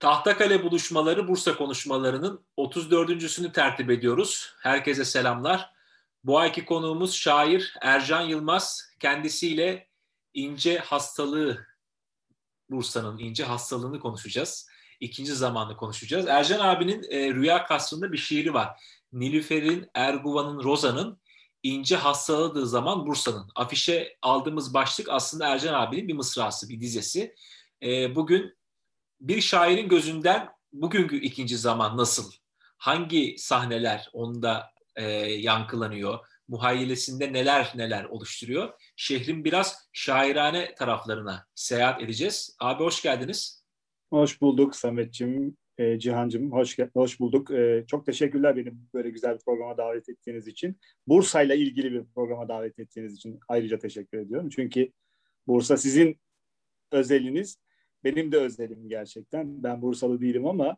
Tahtakale buluşmaları Bursa konuşmalarının 34.sünü tertip ediyoruz. Herkese selamlar. Bu ayki konuğumuz şair Ercan Yılmaz. Kendisiyle ince hastalığı, Bursa'nın ince hastalığını konuşacağız. İkinci zamanlı konuşacağız. Ercan abinin e, Rüya Kasrı'nda bir şiiri var. Nilüfer'in, Erguvan'ın, Roza'nın ince hastaladığı zaman Bursa'nın. Afişe aldığımız başlık aslında Ercan abinin bir mısrası, bir dizesi. E, bugün bir şairin gözünden bugünkü ikinci zaman nasıl? Hangi sahneler onda e, yankılanıyor? Muhayyilesinde neler neler oluşturuyor? Şehrin biraz şairane taraflarına seyahat edeceğiz. Abi hoş geldiniz. Hoş bulduk Samet'ciğim, e, Cihan'cığım. Hoş, hoş bulduk. E, çok teşekkürler beni böyle güzel bir programa davet ettiğiniz için. Bursa'yla ilgili bir programa davet ettiğiniz için ayrıca teşekkür ediyorum. Çünkü Bursa sizin özeliniz benim de özelim gerçekten. Ben Bursalı değilim ama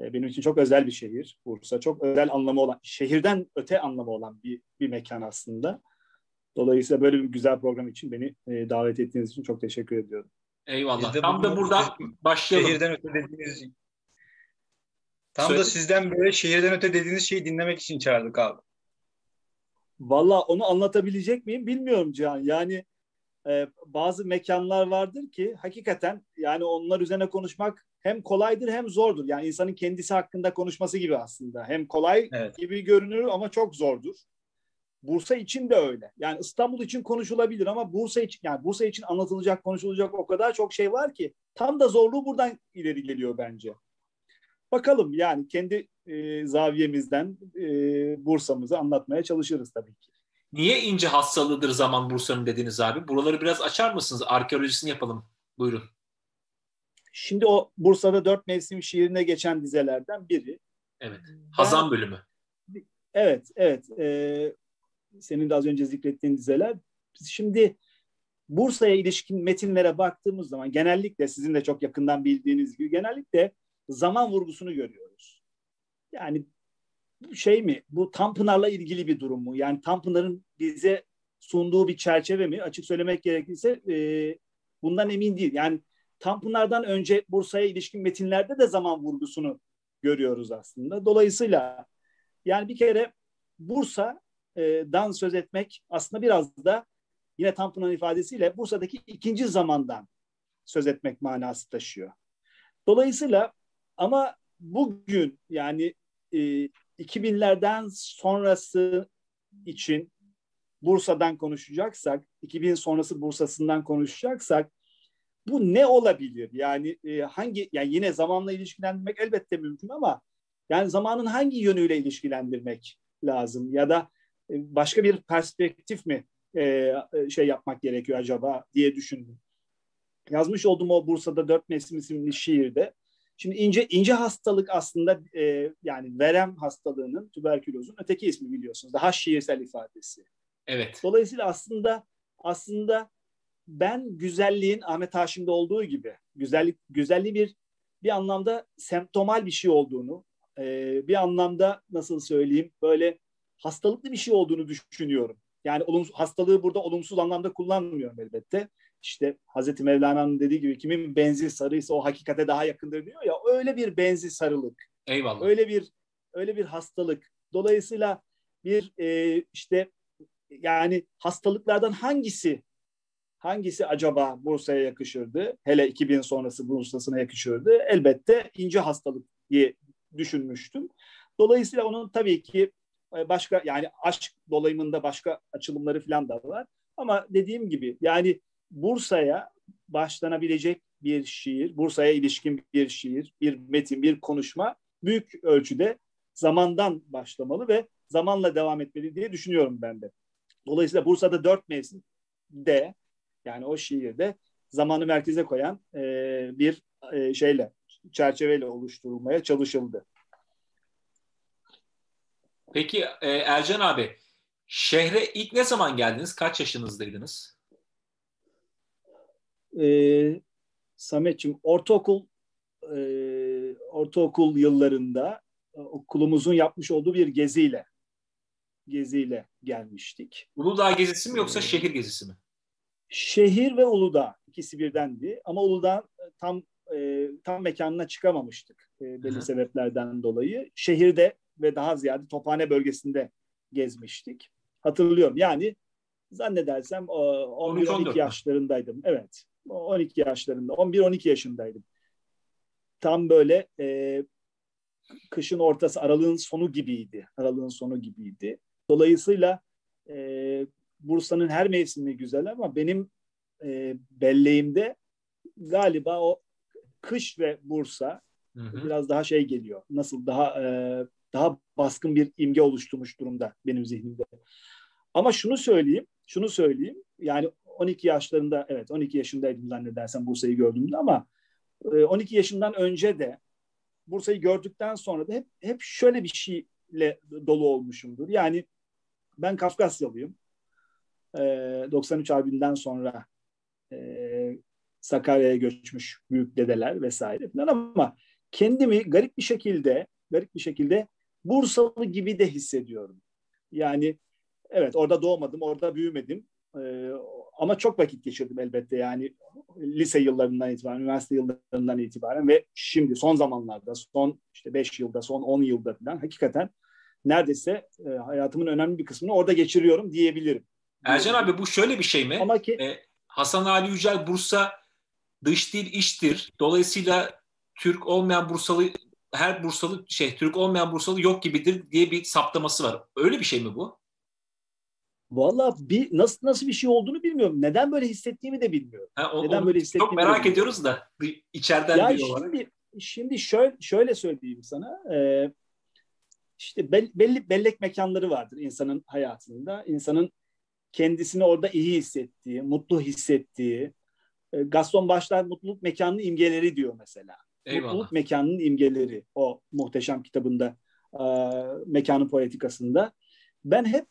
e, benim için çok özel bir şehir. Bursa çok özel anlamı olan, şehirden öte anlamı olan bir, bir mekan aslında. Dolayısıyla böyle bir güzel program için beni e, davet ettiğiniz için çok teşekkür ediyorum. Eyvallah. Tam da buradan başlayalım. Şehirden öte dediğiniz Tam Söyle. da sizden böyle şehirden öte dediğiniz şeyi dinlemek için çağırdık abi. Valla onu anlatabilecek miyim bilmiyorum Cihan. Yani e, bazı mekanlar vardır ki hakikaten yani onlar üzerine konuşmak hem kolaydır hem zordur. Yani insanın kendisi hakkında konuşması gibi aslında. Hem kolay evet. gibi görünür ama çok zordur. Bursa için de öyle. Yani İstanbul için konuşulabilir ama Bursa için yani Bursa için anlatılacak, konuşulacak o kadar çok şey var ki tam da zorluğu buradan ileri geliyor bence. Bakalım yani kendi e, zaviyemizden e, Bursa'mızı anlatmaya çalışırız tabii ki. Niye ince hastalıdır zaman Bursa'nın dediniz abi? Buraları biraz açar mısınız? Arkeolojisini yapalım. Buyurun. Şimdi o Bursa'da dört mevsim şiirine geçen dizelerden biri. Evet. Hazan ben, bölümü. Evet, evet. Ee, senin de az önce zikrettiğin dizeler. Şimdi Bursa'ya ilişkin metinlere baktığımız zaman genellikle sizin de çok yakından bildiğiniz gibi genellikle zaman vurgusunu görüyoruz. Yani şey mi? Bu Tanpınar'la ilgili bir durum mu? Yani Tanpınar'ın bize sunduğu bir çerçeve mi? Açık söylemek gerekirse e, bundan emin değil. Yani Tanpınar'dan önce Bursa'ya ilişkin metinlerde de zaman vurgusunu görüyoruz aslında. Dolayısıyla yani bir kere Bursa'dan söz etmek aslında biraz da yine Tanpınar'ın ifadesiyle Bursa'daki ikinci zamandan söz etmek manası taşıyor. Dolayısıyla ama bugün yani e, 2000'lerden sonrası için Bursa'dan konuşacaksak, 2000 sonrası Bursa'sından konuşacaksak bu ne olabilir? Yani e, hangi yani yine zamanla ilişkilendirmek elbette mümkün ama yani zamanın hangi yönüyle ilişkilendirmek lazım ya da e, başka bir perspektif mi e, e, şey yapmak gerekiyor acaba diye düşündüm. Yazmış olduğum o Bursa'da Dört Mevsim isimli şiirde Şimdi ince ince hastalık aslında e, yani verem hastalığının tüberkülozun öteki ismi biliyorsunuz. Daha şiirsel ifadesi. Evet. Dolayısıyla aslında aslında ben güzelliğin Ahmet Haşim'de olduğu gibi güzellik güzelliği bir bir anlamda semptomal bir şey olduğunu, e, bir anlamda nasıl söyleyeyim böyle hastalıklı bir şey olduğunu düşünüyorum. Yani olumsuz, hastalığı burada olumsuz anlamda kullanmıyorum elbette işte Hazreti Mevlana'nın dediği gibi kimin benzi sarıysa o hakikate daha yakındır diyor ya öyle bir benzi sarılık. Eyvallah. Öyle bir öyle bir hastalık. Dolayısıyla bir e, işte yani hastalıklardan hangisi hangisi acaba Bursa'ya yakışırdı? Hele 2000 sonrası Bursa'sına yakışırdı. Elbette ince hastalık diye düşünmüştüm. Dolayısıyla onun tabii ki e, başka yani aşk dolayımında başka açılımları falan da var. Ama dediğim gibi yani Bursa'ya başlanabilecek bir şiir, Bursa'ya ilişkin bir şiir, bir metin, bir konuşma büyük ölçüde zamandan başlamalı ve zamanla devam etmeli diye düşünüyorum ben de. Dolayısıyla Bursa'da dört mevsim de yani o şiirde zamanı merkeze koyan e, bir e, şeyle, çerçeveyle oluşturulmaya çalışıldı. Peki e, Ercan abi, şehre ilk ne zaman geldiniz? Kaç yaşınızdaydınız? E, Samet'ciğim ortaokul e, ortaokul yıllarında e, okulumuzun yapmış olduğu bir geziyle geziyle gelmiştik. Uludağ gezisi mi yoksa ee, şehir gezisi mi? Şehir ve Uludağ ikisi birdendi ama Uludağ e, tam e, tam mekanına çıkamamıştık e, belli sebeplerden dolayı. Şehirde ve daha ziyade Tophane bölgesinde gezmiştik. Hatırlıyorum. Yani zannedersem 11-12 yaşlarındaydım. Evet. 12 yaşlarında. 11-12 yaşındaydım. Tam böyle e, kışın ortası, aralığın sonu gibiydi. Aralığın sonu gibiydi. Dolayısıyla e, Bursa'nın her mevsimi güzel ama benim e, belleğimde galiba o kış ve Bursa hı hı. biraz daha şey geliyor. Nasıl daha e, daha baskın bir imge oluşturmuş durumda benim zihnimde. Ama şunu söyleyeyim, şunu söyleyeyim. Yani 12 yaşlarında evet 12 yaşındaydım zannedersem Bursa'yı gördüğümde ama 12 yaşından önce de Bursa'yı gördükten sonra da hep hep şöyle bir şeyle dolu olmuşumdur. Yani ben Kafkasyalıyım. 93 Harbi'nden sonra Sakarya'ya göçmüş büyük dedeler vesaire falan ama kendimi garip bir şekilde garip bir şekilde Bursalı gibi de hissediyorum. Yani evet orada doğmadım, orada büyümedim. Ama çok vakit geçirdim elbette yani lise yıllarından itibaren, üniversite yıllarından itibaren ve şimdi son zamanlarda, son işte 5 yılda, son 10 yılda falan hakikaten neredeyse e, hayatımın önemli bir kısmını orada geçiriyorum diyebilirim. Ercan abi bu şöyle bir şey mi? Ama ki, ee, Hasan Ali Yücel Bursa dış dil iştir. Dolayısıyla Türk olmayan Bursalı her Bursalı şey Türk olmayan Bursalı yok gibidir diye bir saptaması var. Öyle bir şey mi bu? Valla bir nasıl nasıl bir şey olduğunu bilmiyorum. Neden böyle hissettiğimi de bilmiyorum. Ha, o, Neden böyle hissettiğimi çok merak ediyoruz da içeriden ya olarak. Şimdi, şimdi şöyle, şöyle söyleyeyim sana. Ee, işte belli bellek mekanları vardır insanın hayatında. İnsanın kendisini orada iyi hissettiği, mutlu hissettiği. E, Gaston Başlar mutluluk mekanının imgeleri diyor mesela. Eyvallah. Mutluluk mekanının imgeleri o muhteşem kitabında e, mekanın poetikasında. Ben hep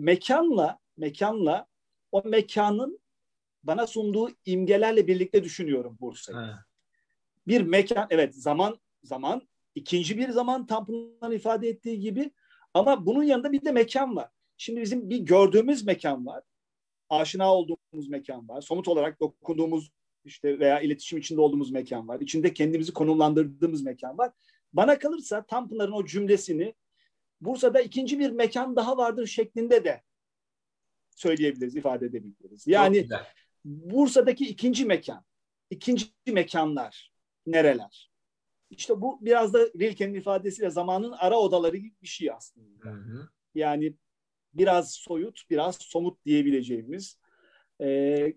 mekanla mekanla o mekanın bana sunduğu imgelerle birlikte düşünüyorum Bursa'yı. Bir mekan evet zaman zaman ikinci bir zaman Tanpınar'ın ifade ettiği gibi ama bunun yanında bir de mekan var. Şimdi bizim bir gördüğümüz mekan var. Aşina olduğumuz mekan var. Somut olarak dokunduğumuz işte veya iletişim içinde olduğumuz mekan var. İçinde kendimizi konumlandırdığımız mekan var. Bana kalırsa Tanpınar'ın o cümlesini Bursa'da ikinci bir mekan daha vardır şeklinde de söyleyebiliriz, ifade edebiliriz. Yani Bursa'daki ikinci mekan, ikinci mekanlar nereler? İşte bu biraz da Rilke'nin ifadesiyle zamanın ara odaları gibi bir şey aslında. Hı hı. Yani biraz soyut, biraz somut diyebileceğimiz e,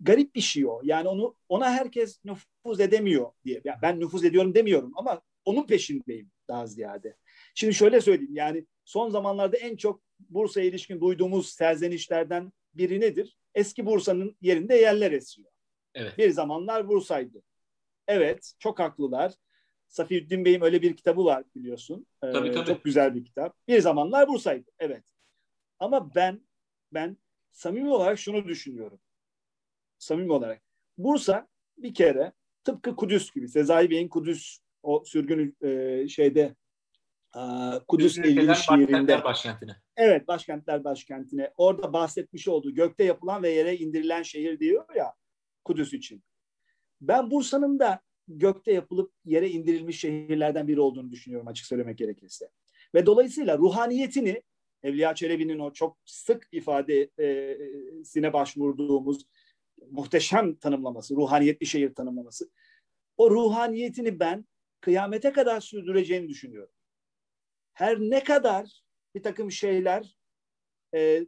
garip bir şey o. Yani onu ona herkes nüfuz edemiyor diye. Yani ben nüfuz ediyorum demiyorum ama onun peşindeyim daha ziyade. Şimdi şöyle söyleyeyim yani son zamanlarda en çok Bursa'ya ilişkin duyduğumuz serzenişlerden biri nedir? Eski Bursa'nın yerinde yerler esiyor. Evet. Bir zamanlar Bursa'ydı. Evet, çok haklılar. Safiyeddin Bey'in öyle bir kitabı var biliyorsun. Ee, tabii, tabii. Çok güzel bir kitap. Bir zamanlar Bursa'ydı. Evet. Ama ben ben samimi olarak şunu düşünüyorum. Samimi olarak. Bursa bir kere tıpkı Kudüs gibi. Sezai Bey'in Kudüs o sürgün e, şeyde Kudüs ilgili şiirinde. Başkentine. Evet başkentler başkentine. Orada bahsetmiş olduğu gökte yapılan ve yere indirilen şehir diyor ya Kudüs için. Ben Bursa'nın da gökte yapılıp yere indirilmiş şehirlerden biri olduğunu düşünüyorum açık söylemek gerekirse. Ve dolayısıyla ruhaniyetini Evliya Çelebi'nin o çok sık ifadesine başvurduğumuz muhteşem tanımlaması, ruhaniyetli şehir tanımlaması. O ruhaniyetini ben kıyamete kadar sürdüreceğini düşünüyorum her ne kadar bir takım şeyler e,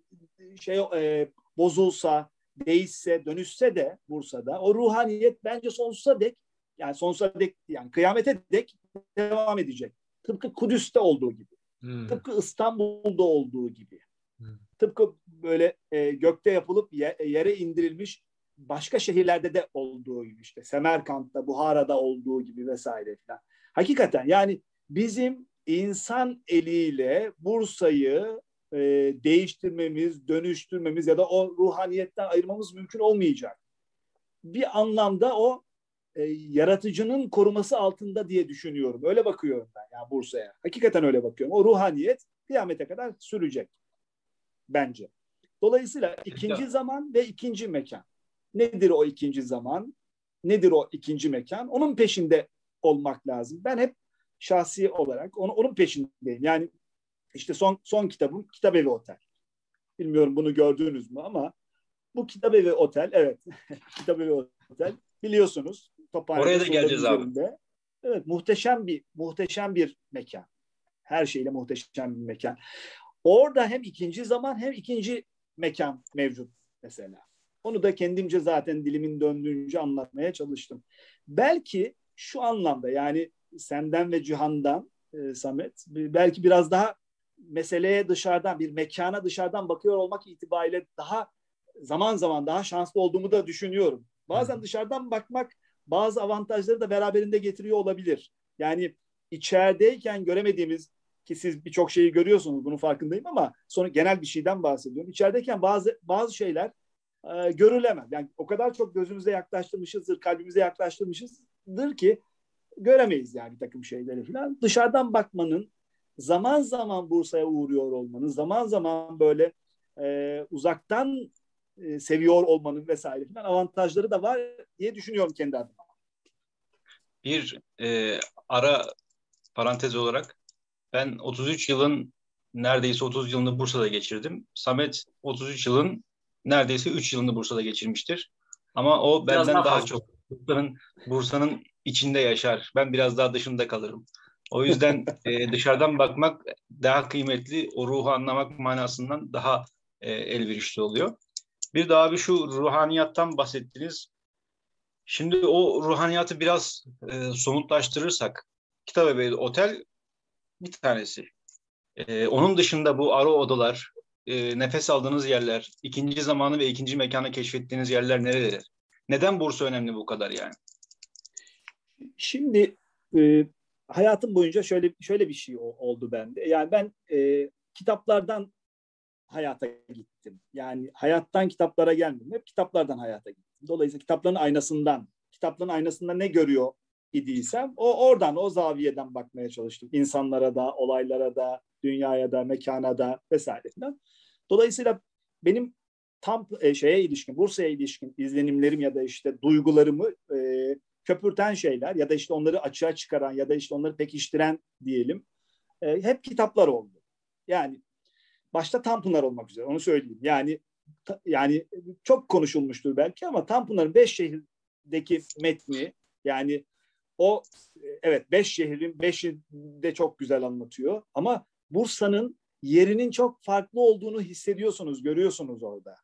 şey e, bozulsa, değişse, dönüşse de Bursa'da o ruhaniyet bence sonsuza dek yani sonsuza dek yani kıyamete dek devam edecek. Tıpkı Kudüs'te olduğu gibi. Hmm. Tıpkı İstanbul'da olduğu gibi. Hmm. Tıpkı böyle e, gökte yapılıp ye, yere indirilmiş başka şehirlerde de olduğu gibi işte Semerkant'ta, Buhara'da olduğu gibi vesaire falan. Hakikaten yani bizim insan eliyle Bursa'yı e, değiştirmemiz, dönüştürmemiz ya da o ruhaniyetten ayırmamız mümkün olmayacak. Bir anlamda o e, yaratıcının koruması altında diye düşünüyorum. Öyle bakıyorum ben ya Bursa'ya. Hakikaten öyle bakıyorum. O ruhaniyet kıyamete kadar sürecek bence. Dolayısıyla ikinci zaman ve ikinci mekan. Nedir o ikinci zaman? Nedir o ikinci mekan? Onun peşinde olmak lazım. Ben hep şahsi olarak onu, onun peşindeyim. Yani işte son son kitabım Kitap Evi Otel. Bilmiyorum bunu gördünüz mü ama bu Kitap Evi Otel evet Kitap Evi Otel biliyorsunuz. Oraya da geleceğiz üzerinde. abi. Evet muhteşem bir muhteşem bir mekan. Her şeyle muhteşem bir mekan. Orada hem ikinci zaman hem ikinci mekan mevcut mesela. Onu da kendimce zaten dilimin döndüğünce anlatmaya çalıştım. Belki şu anlamda yani senden ve Cihan'dan e, Samet belki biraz daha meseleye dışarıdan bir mekana dışarıdan bakıyor olmak itibariyle daha zaman zaman daha şanslı olduğumu da düşünüyorum. Bazen dışarıdan bakmak bazı avantajları da beraberinde getiriyor olabilir. Yani içerideyken göremediğimiz ki siz birçok şeyi görüyorsunuz bunun farkındayım ama sonra genel bir şeyden bahsediyorum. İçerideyken bazı bazı şeyler e, görülemez. Yani o kadar çok gözümüze yaklaştırmışızdır, kalbimize yaklaştırmışızdır ki göremeyiz yani bir takım şeyleri falan. Dışarıdan bakmanın, zaman zaman Bursa'ya uğruyor olmanın, zaman zaman böyle e, uzaktan e, seviyor olmanın vesaire falan avantajları da var diye düşünüyorum kendi adıma. Bir e, ara parantez olarak ben 33 yılın neredeyse 30 yılını Bursa'da geçirdim. Samet 33 yılın neredeyse 3 yılını Bursa'da geçirmiştir. Ama o benden daha, daha çok Bursa'nın Bursa'nın içinde yaşar. Ben biraz daha dışında kalırım. O yüzden e, dışarıdan bakmak daha kıymetli, o ruhu anlamak manasından daha e, elverişli oluyor. Bir daha bir şu ruhaniyattan bahsettiniz. Şimdi o ruhaniyatı biraz e, somutlaştırırsak, Kitap Evi Otel bir tanesi. E, onun dışında bu ara odalar, e, nefes aldığınız yerler, ikinci zamanı ve ikinci mekanı keşfettiğiniz yerler nereler? Neden Bursa önemli bu kadar yani? Şimdi e, hayatım boyunca şöyle şöyle bir şey oldu bende. Yani ben e, kitaplardan hayata gittim. Yani hayattan kitaplara gelmedim. Hep kitaplardan hayata gittim. Dolayısıyla kitapların aynasından, kitapların aynasında ne görüyor idiysem o oradan, o zaviyeden bakmaya çalıştım. İnsanlara da, olaylara da, dünyaya da, mekana da vesaire. Dolayısıyla benim tam e, şeye ilişkin, Bursa'ya ilişkin izlenimlerim ya da işte duygularımı e, köpürten şeyler ya da işte onları açığa çıkaran ya da işte onları pekiştiren diyelim e, hep kitaplar oldu. Yani başta Tanpınar olmak üzere onu söyleyeyim. Yani ta, yani çok konuşulmuştur belki ama Tanpınar'ın beş şehirdeki metni yani o evet beş şehrin beşi de çok güzel anlatıyor ama Bursa'nın yerinin çok farklı olduğunu hissediyorsunuz, görüyorsunuz orada.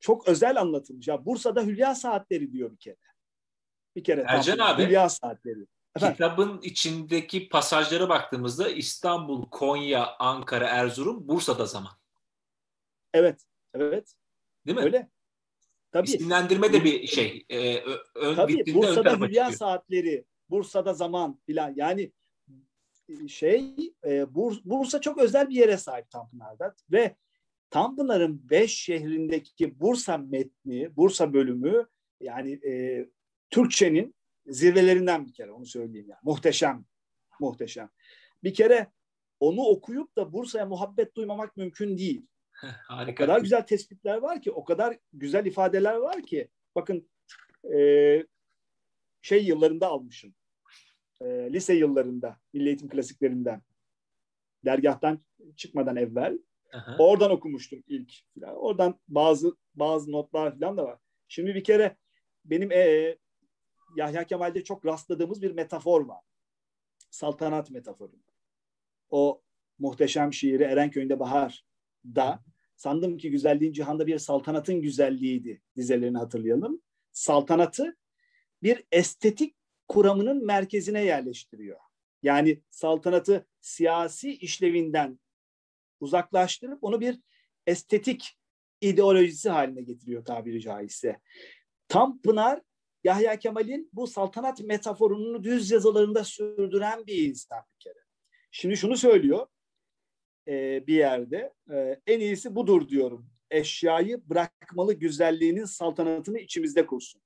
Çok özel anlatılmış. Ya Bursa'da Hülya Saatleri diyor bir kere. Bir kere Ercan abi. Hülya Saatleri. Efendim? Kitabın içindeki pasajlara baktığımızda İstanbul, Konya, Ankara, Erzurum, Bursa'da zaman. Evet, evet. Değil mi? Öyle. Tabii. İsimlendirme de bir şey. E, ön, Tabii Bursa'da ön Hülya çıkıyor. Saatleri, Bursa'da zaman filan. Yani şey e, Bursa çok özel bir yere sahip Tanpınar'da ve Tanpınar'ın beş şehrindeki Bursa metni, Bursa bölümü yani e, Türkçenin zirvelerinden bir kere onu söyleyeyim yani. Muhteşem. Muhteşem. Bir kere onu okuyup da Bursa'ya muhabbet duymamak mümkün değil. Harika. O kadar güzel tespitler var ki, o kadar güzel ifadeler var ki. Bakın e, şey yıllarında almışım. E, lise yıllarında, Milli Eğitim klasiklerinden. Dergahtan çıkmadan evvel. Aha. Oradan okumuştum ilk. Falan. Oradan bazı bazı notlar falan da var. Şimdi bir kere benim e, Yahya Kemal'de çok rastladığımız bir metafor var. Saltanat metaforu. O muhteşem şiiri Erenköy'ünde Bahar da sandım ki güzelliğin cihanda bir saltanatın güzelliğiydi dizelerini hatırlayalım. Saltanatı bir estetik kuramının merkezine yerleştiriyor. Yani saltanatı siyasi işlevinden uzaklaştırıp onu bir estetik ideolojisi haline getiriyor tabiri caizse. Tam Pınar Yahya Kemal'in bu saltanat metaforunu düz yazılarında sürdüren bir insan bir kere. Şimdi şunu söylüyor e, bir yerde. E, en iyisi budur diyorum. Eşyayı bırakmalı güzelliğinin saltanatını içimizde kursun.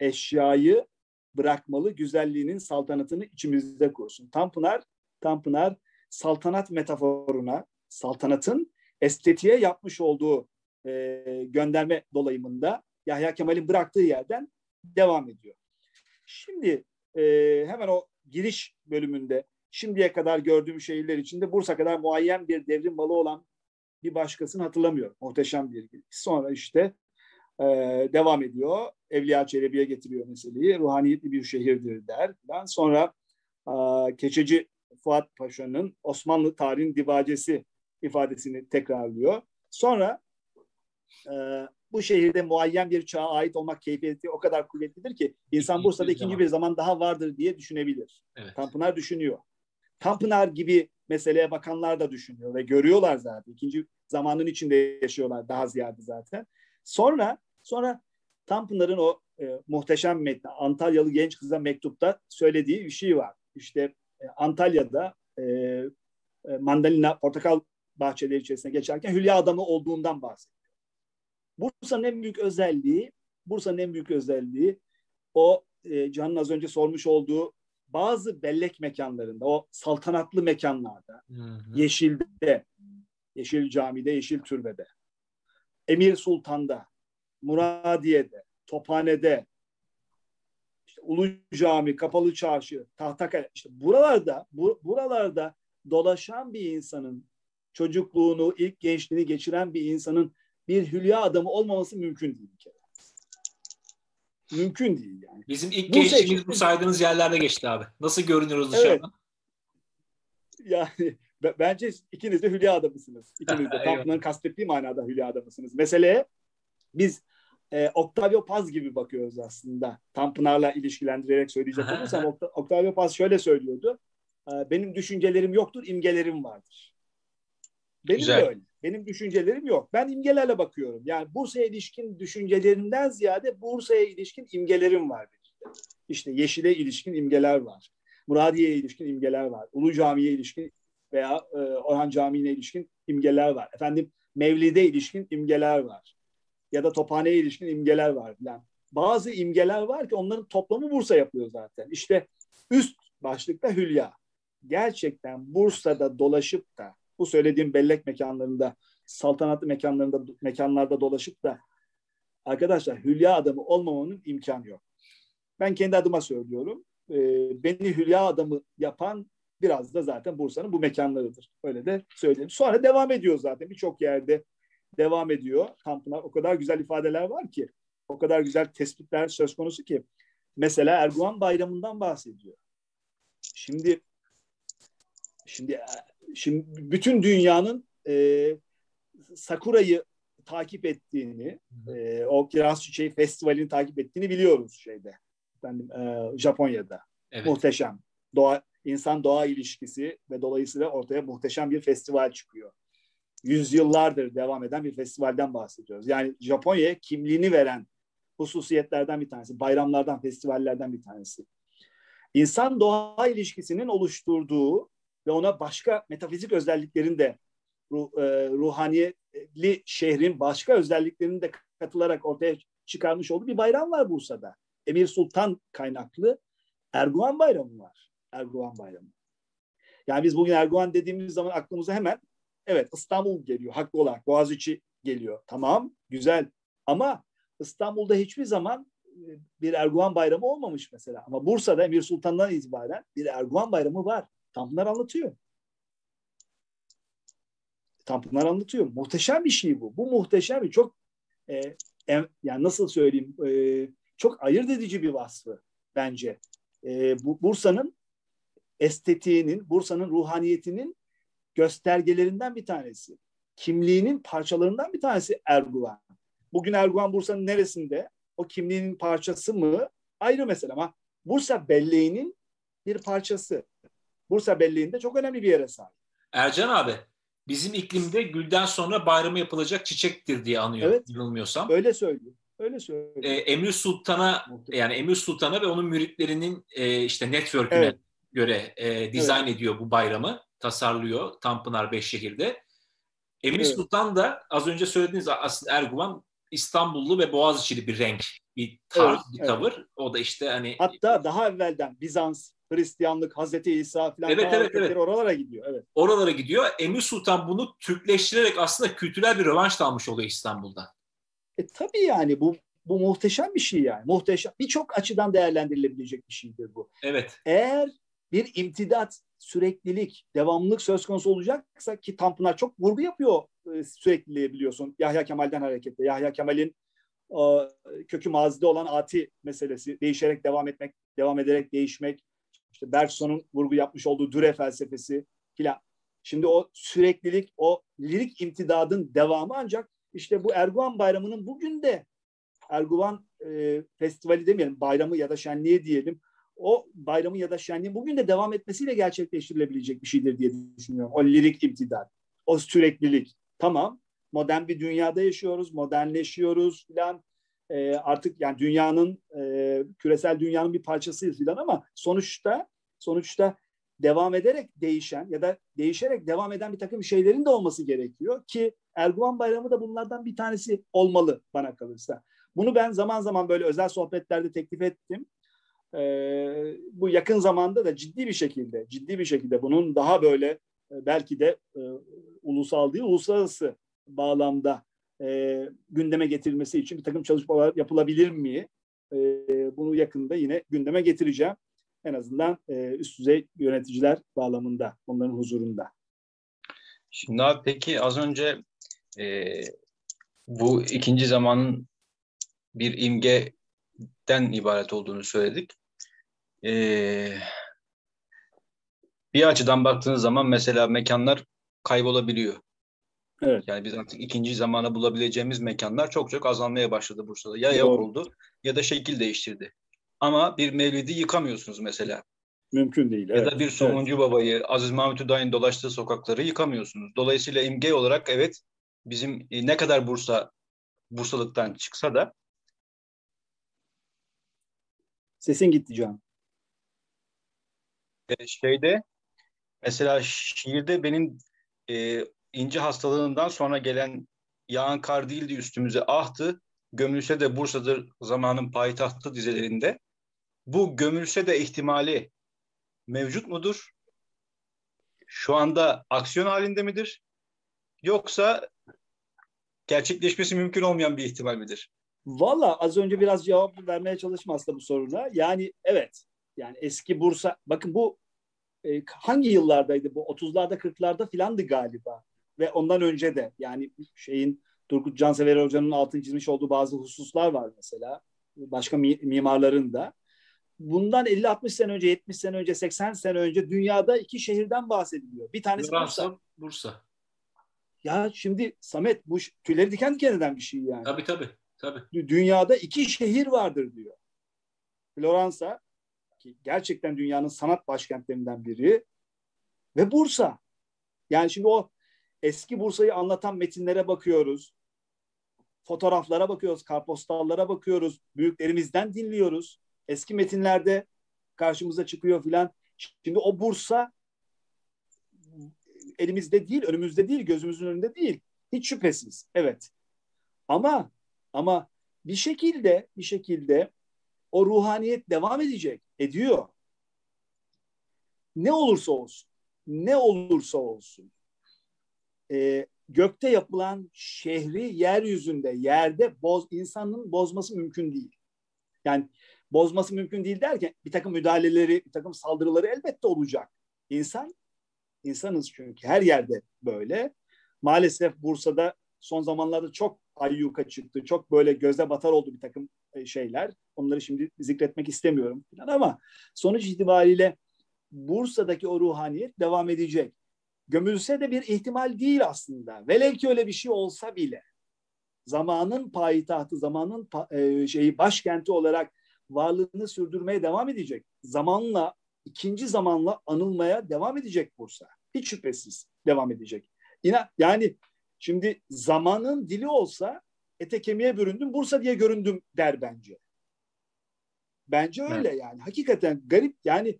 Eşyayı bırakmalı güzelliğinin saltanatını içimizde kursun. Tanpınar, Tanpınar saltanat metaforuna, saltanatın estetiğe yapmış olduğu e, gönderme dolayımında Yahya Kemal'in bıraktığı yerden devam ediyor. Şimdi e, hemen o giriş bölümünde şimdiye kadar gördüğüm şehirler içinde Bursa kadar muayyen bir devrim malı olan bir başkasını hatırlamıyorum. Muhteşem bir giriş. Sonra işte e, devam ediyor. Evliya Çelebi'ye getiriyor meseleyi. Ruhaniyetli bir şehirdir der. Ben sonra e, Keçeci Fuat Paşa'nın Osmanlı tarihin divacesi ifadesini tekrarlıyor. Sonra e, bu şehirde muayyen bir çağa ait olmak keyfiyeti o kadar kuvvetlidir ki insan Bursa'da ikinci bir zaman daha vardır diye düşünebilir. Evet. Tanpınar düşünüyor. Tanpınar gibi meseleye bakanlar da düşünüyor ve görüyorlar zaten. İkinci zamanın içinde yaşıyorlar daha ziyade zaten. Sonra sonra Tanpınar'ın o e, muhteşem metni Antalyalı genç kıza mektupta söylediği bir şey var. İşte e, Antalya'da e, e, mandalina, portakal bahçeleri içerisine geçerken hülya adamı olduğundan bahsediyor. Bursa'nın en büyük özelliği, Bursa'nın en büyük özelliği o e, Can'ın az önce sormuş olduğu bazı bellek mekanlarında, o saltanatlı mekanlarda, hı hı. Yeşil'de, Yeşil Cami'de, Yeşil Türbe'de, Emir Sultan'da, Muradiye'de, Tophane'de, işte Ulu Cami, Kapalı Çarşı, Tahtakale, işte buralarda, bu, buralarda dolaşan bir insanın çocukluğunu, ilk gençliğini geçiren bir insanın bir hülya adamı olmaması mümkün değil bir kere. Mümkün değil yani. Bizim ilk bu gençliğimiz bu saydığınız yerlerde geçti abi. Nasıl görünüyoruz dışarıdan? Evet. Yani bence ikiniz de hülya adamısınız. İkiniz de. Tanpınar'ın kastettiği manada hülya adamısınız. Meseleye biz e, Octavio Paz gibi bakıyoruz aslında. Tanpınar'la ilişkilendirerek söyleyecek olursam Octavio Paz şöyle söylüyordu. E, benim düşüncelerim yoktur, imgelerim vardır. Benim Güzel. de öyle. Benim düşüncelerim yok. Ben imgelerle bakıyorum. Yani Bursa'ya ilişkin düşüncelerimden ziyade Bursa'ya ilişkin imgelerim var. İşte Yeşil'e ilişkin imgeler var. Muradiye'ye ilişkin imgeler var. Ulu Cami'ye ilişkin veya e, Orhan Camii'ne ilişkin imgeler var. Efendim Mevlid'e ilişkin imgeler var. Ya da Tophane'ye ilişkin imgeler var. Yani bazı imgeler var ki onların toplamı Bursa yapıyor zaten. İşte üst başlıkta Hülya. Gerçekten Bursa'da dolaşıp da bu söylediğim bellek mekanlarında, saltanatlı mekanlarında mekanlarda dolaşıp da arkadaşlar hülya adamı olmamanın imkanı yok. Ben kendi adıma söylüyorum. E, beni hülya adamı yapan biraz da zaten Bursa'nın bu mekanlarıdır. Öyle de söyleyeyim. Sonra devam ediyor zaten birçok yerde devam ediyor. Tanpınar o kadar güzel ifadeler var ki, o kadar güzel tespitler söz konusu ki. Mesela Erguvan Bayramı'ndan bahsediyor. Şimdi şimdi şimdi bütün dünyanın e, Sakura'yı takip ettiğini, e, o Kiraz Çiçeği Festivali'ni takip ettiğini biliyoruz şeyde. Efendim, e, Japonya'da. Evet. Muhteşem. Doğa, insan doğa ilişkisi ve dolayısıyla ortaya muhteşem bir festival çıkıyor. Yüzyıllardır devam eden bir festivalden bahsediyoruz. Yani Japonya'ya kimliğini veren hususiyetlerden bir tanesi, bayramlardan, festivallerden bir tanesi. İnsan doğa ilişkisinin oluşturduğu ve ona başka metafizik özelliklerin de ruh, e, ruhaniyetli şehrin başka özelliklerini de katılarak ortaya çıkarmış olduğu bir bayram var Bursa'da. Emir Sultan kaynaklı Erguvan Bayramı var. Erguvan Bayramı. Yani biz bugün Erguvan dediğimiz zaman aklımıza hemen evet İstanbul geliyor haklı olarak. Boğaziçi geliyor. Tamam güzel ama İstanbul'da hiçbir zaman e, bir Erguvan Bayramı olmamış mesela. Ama Bursa'da Emir Sultan'dan itibaren bir Erguvan Bayramı var. Tanpınar anlatıyor. Tanpınar anlatıyor. Muhteşem bir şey bu. Bu muhteşem bir çok e, yani nasıl söyleyeyim e, çok ayırt edici bir vasfı bence. E, bu Bursa'nın estetiğinin, Bursa'nın ruhaniyetinin göstergelerinden bir tanesi. Kimliğinin parçalarından bir tanesi Erguvan. Bugün Erguvan Bursa'nın neresinde? O kimliğinin parçası mı? Ayrı mesele ama Bursa belleğinin bir parçası. Bursa belleğinde çok önemli bir yere sahip. Ercan abi bizim iklimde gülden sonra bayramı yapılacak çiçektir diye anıyor evet, yanılmıyorsam. Öyle söylüyor. Öyle söylüyor. Ee, Emir Sultan'a yani Emir Sultan'a ve onun müritlerinin e, işte network'üne evet. göre e, dizayn evet. ediyor bu bayramı. Tasarlıyor Tanpınar Beşşehir'de. Emir evet. Sultan da az önce söylediğiniz aslında Erguvan İstanbullu ve Boğaziçi'li bir renk, bir tarz, evet, bir tavır. Evet. O da işte hani hatta daha evvelden Bizans Hristiyanlık, Hazreti İsa falan evet, evet, evet. oralara gidiyor. Evet. Oralara gidiyor. Emir Sultan bunu Türkleştirerek aslında kültürel bir rövanş almış oluyor İstanbul'da. E tabii yani bu bu muhteşem bir şey yani. Muhteşem. Birçok açıdan değerlendirilebilecek bir şeydir bu. Evet. Eğer bir imtidat, süreklilik, devamlılık söz konusu olacaksa ki Tanpınar çok vurgu yapıyor e, sürekliliği biliyorsun. Yahya Kemal'den hareketle. Yahya Kemal'in e, kökü mazide olan ati meselesi. Değişerek devam etmek, devam ederek değişmek. İşte Bergson'un vurgu yapmış olduğu düre felsefesi filan. Şimdi o süreklilik, o lirik imtidadın devamı ancak işte bu Erguvan Bayramı'nın bugün de Erguvan e, Festivali demeyelim, bayramı ya da şenliği diyelim. O bayramı ya da şenliğin bugün de devam etmesiyle gerçekleştirilebilecek bir şeydir diye düşünüyorum. O lirik imtidad, o süreklilik. Tamam, modern bir dünyada yaşıyoruz, modernleşiyoruz filan. E, artık yani dünyanın, e, küresel dünyanın bir parçasıyız filan ama sonuçta sonuçta devam ederek değişen ya da değişerek devam eden bir takım şeylerin de olması gerekiyor ki Erguvan Bayramı da bunlardan bir tanesi olmalı bana kalırsa. Bunu ben zaman zaman böyle özel sohbetlerde teklif ettim. Ee, bu yakın zamanda da ciddi bir şekilde, ciddi bir şekilde bunun daha böyle e, belki de e, ulusal değil, uluslararası bağlamda e, gündeme getirilmesi için bir takım çalışmalar yapılabilir mi? E, bunu yakında yine gündeme getireceğim. En azından e, üst düzey yöneticiler bağlamında, onların huzurunda. Şimdi abi peki az önce e, bu ikinci zamanın bir imgeden ibaret olduğunu söyledik. Ee, bir açıdan baktığınız zaman mesela mekanlar kaybolabiliyor. Evet. Yani biz artık ikinci zamana bulabileceğimiz mekanlar çok çok azalmaya başladı Bursa'da. Ya yok oldu ya da şekil değiştirdi. Ama bir mevlidi yıkamıyorsunuz mesela. Mümkün değil. Ya evet. da bir Somuncu evet. Baba'yı, Aziz Mahmut Hüdayi'nin dolaştığı sokakları yıkamıyorsunuz. Dolayısıyla imge olarak evet bizim e, ne kadar Bursa Bursalıktan çıksa da Sesin gitti Can. E, şeyde mesela şiirde benim e, ince hastalığından sonra gelen yağan kar değildi üstümüze ahtı. Gömülse de Bursa'dır zamanın payitahtı dizelerinde. Bu gömülse de ihtimali mevcut mudur? Şu anda aksiyon halinde midir? Yoksa gerçekleşmesi mümkün olmayan bir ihtimal midir? Valla az önce biraz cevap vermeye çalıştım aslında bu soruna. Yani evet. Yani eski Bursa, bakın bu e, hangi yıllardaydı bu? 30'larda 40'larda filandı galiba. Ve ondan önce de yani şeyin Turgut Cansever Hoca'nın altını çizmiş olduğu bazı hususlar var mesela. Başka mi, mimarların da. Bundan 50-60 sene önce, 70 sene önce, 80 sene önce dünyada iki şehirden bahsediliyor. Bir tanesi Bursa. Bursa. Ya şimdi Samet bu tüyleri diken diken eden bir şey yani. Tabii tabii. Tabii. Dünyada iki şehir vardır diyor. Floransa ki gerçekten dünyanın sanat başkentlerinden biri ve Bursa. Yani şimdi o eski Bursa'yı anlatan metinlere bakıyoruz. Fotoğraflara bakıyoruz, karpostallara bakıyoruz. Büyüklerimizden dinliyoruz. Eski metinlerde karşımıza çıkıyor filan. Şimdi o Bursa elimizde değil, önümüzde değil, gözümüzün önünde değil. Hiç şüphesiz. Evet. Ama ama bir şekilde bir şekilde o ruhaniyet devam edecek. Ediyor. Ne olursa olsun. Ne olursa olsun. E, gökte yapılan şehri yeryüzünde, yerde boz, insanın bozması mümkün değil. Yani bozması mümkün değil derken bir takım müdahaleleri, bir takım saldırıları elbette olacak. İnsan, insanız çünkü her yerde böyle. Maalesef Bursa'da son zamanlarda çok ayyuka çıktı. Çok böyle göze batar oldu bir takım e, şeyler. Onları şimdi zikretmek istemiyorum falan ama sonuç itibariyle Bursa'daki o ruhaniyet devam edecek. Gömülse de bir ihtimal değil aslında. Velev ki öyle bir şey olsa bile zamanın payitahtı, zamanın e, şeyi başkenti olarak varlığını sürdürmeye devam edecek. Zamanla, ikinci zamanla anılmaya devam edecek Bursa. Hiç şüphesiz devam edecek. İna, yani Şimdi zamanın dili olsa ete kemiğe büründüm, Bursa diye göründüm der bence. Bence öyle evet. yani. Hakikaten garip yani